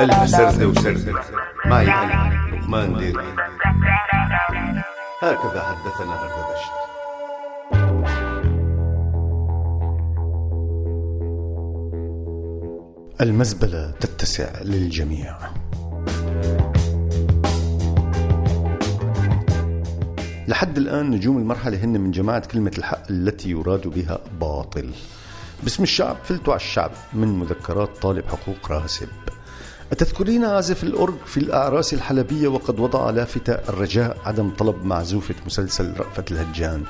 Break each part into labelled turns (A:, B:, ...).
A: ألف سردة وسردة معي أنا لقمان ديري. هكذا حدثنا هردبشت
B: المزبلة تتسع للجميع. لحد الآن نجوم المرحلة هن من جماعة كلمة الحق التي يراد بها باطل. باسم الشعب فلتوا على الشعب من مذكرات طالب حقوق راسب. أتذكرين عازف الأورج في الأعراس الحلبية وقد وضع لافتة الرجاء عدم طلب معزوفة مسلسل رأفت الهجان؟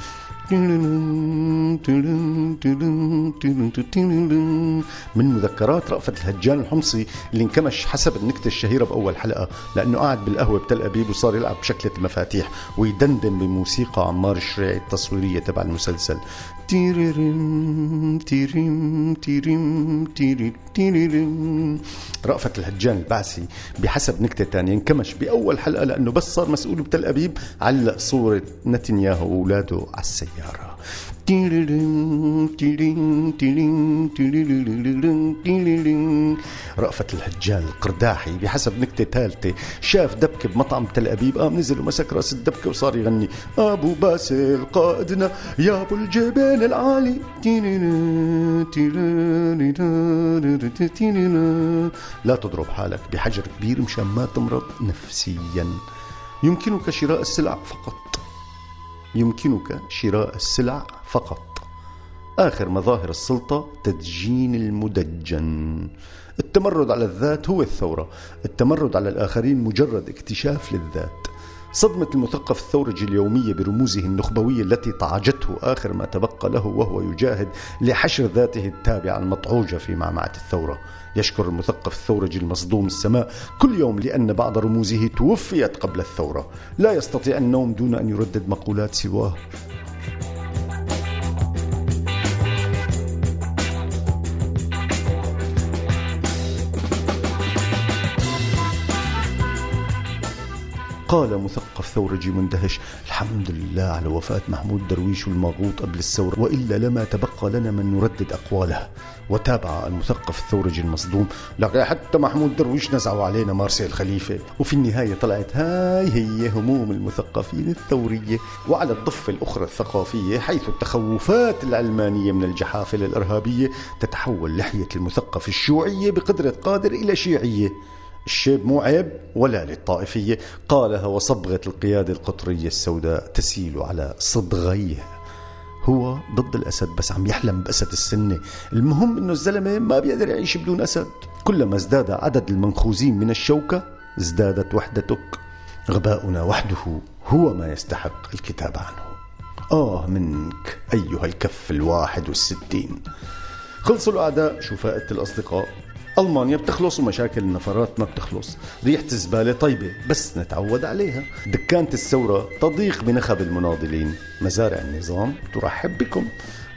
B: من مذكرات رأفت الهجان الحمصي اللي انكمش حسب النكتة الشهيرة بأول حلقة لأنه قعد بالقهوة بتل أبيب وصار يلعب بشكلة المفاتيح ويدندن بموسيقى عمار الشريعي التصويرية تبع المسلسل. تيريرم تيريم تيريم تيريرم رأفت الهجان البعثي بحسب نكتة تانية انكمش بأول حلقة لأنه بس صار مسؤول بتل أبيب علق صورة نتنياهو وأولاده على السيارة رأفت الهجان القرداحي بحسب نكتة ثالثة شاف دبكة بمطعم تل أبيب قام نزل ومسك راس الدبكة وصار يغني أبو باسل قائدنا يا أبو الجبال العالي لا تضرب حالك بحجر كبير مشان ما تمرض نفسيا يمكنك شراء السلع فقط يمكنك شراء السلع فقط. آخر مظاهر السلطة تدجين المدجن. التمرد على الذات هو الثورة. التمرد على الآخرين مجرد اكتشاف للذات. صدمة المثقف الثورجي اليومية برموزه النخبوية التي طعجته آخر ما تبقى له وهو يجاهد لحشر ذاته التابعة المطعوجة في معمعة الثورة. يشكر المثقف الثورجي المصدوم السماء كل يوم لأن بعض رموزه توفيت قبل الثورة. لا يستطيع النوم دون أن يردد مقولات سواه. قال مثقف ثورجي مندهش الحمد لله على وفاة محمود درويش الماغوط قبل الثورة وإلا لما تبقى لنا من نردد أقواله. وتابع المثقف الثورجي المصدوم لقى حتى محمود درويش نزعوا علينا مارسي الخليفة. وفي النهاية طلعت هاي هي هموم المثقفين الثورية وعلى الضفة الأخرى الثقافية حيث التخوفات العلمانية من الجحافل الإرهابية تتحول لحية المثقف الشيوعية بقدرة قادر إلى شيعية. الشيب مو عيب ولا للطائفية. قالها وصبغة القيادة القطرية السوداء تسيل على صدغيه هو ضد الأسد بس عم يحلم بأسد السنة. المهم أنه الزلمة ما بيقدر يعيش بدون أسد. كلما ازداد عدد المنخوزين من الشوكة ازدادت وحدتك. غباؤنا وحده هو ما يستحق الكتاب عنه. آه منك أيها الكف الواحد والستين. خلصوا الأعداء شو فائدة الأصدقاء. ألمانيا بتخلص ومشاكل النفرات ما بتخلص. ريحة الزبالة طيبة بس نتعود عليها. دكانة الثورة تضيق بنخب المناضلين. مزارع النظام ترحب بكم.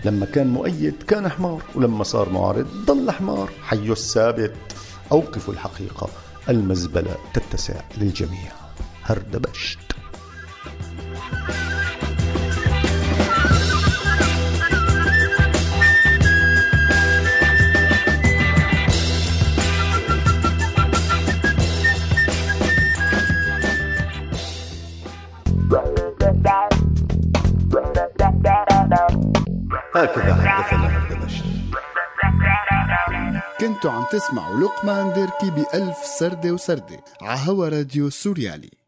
B: لما كان مؤيد كان حمار ولما صار معارض ضل حمار. حيه الثابت. أوقفوا الحقيقة. المزبلة تتسع للجميع. هردبشت
A: هكذا حدثنا هردبشت
C: كنتوا عم تسمعوا لقمان ديركي بألف سردة وسردة عهوا راديو سوريالي.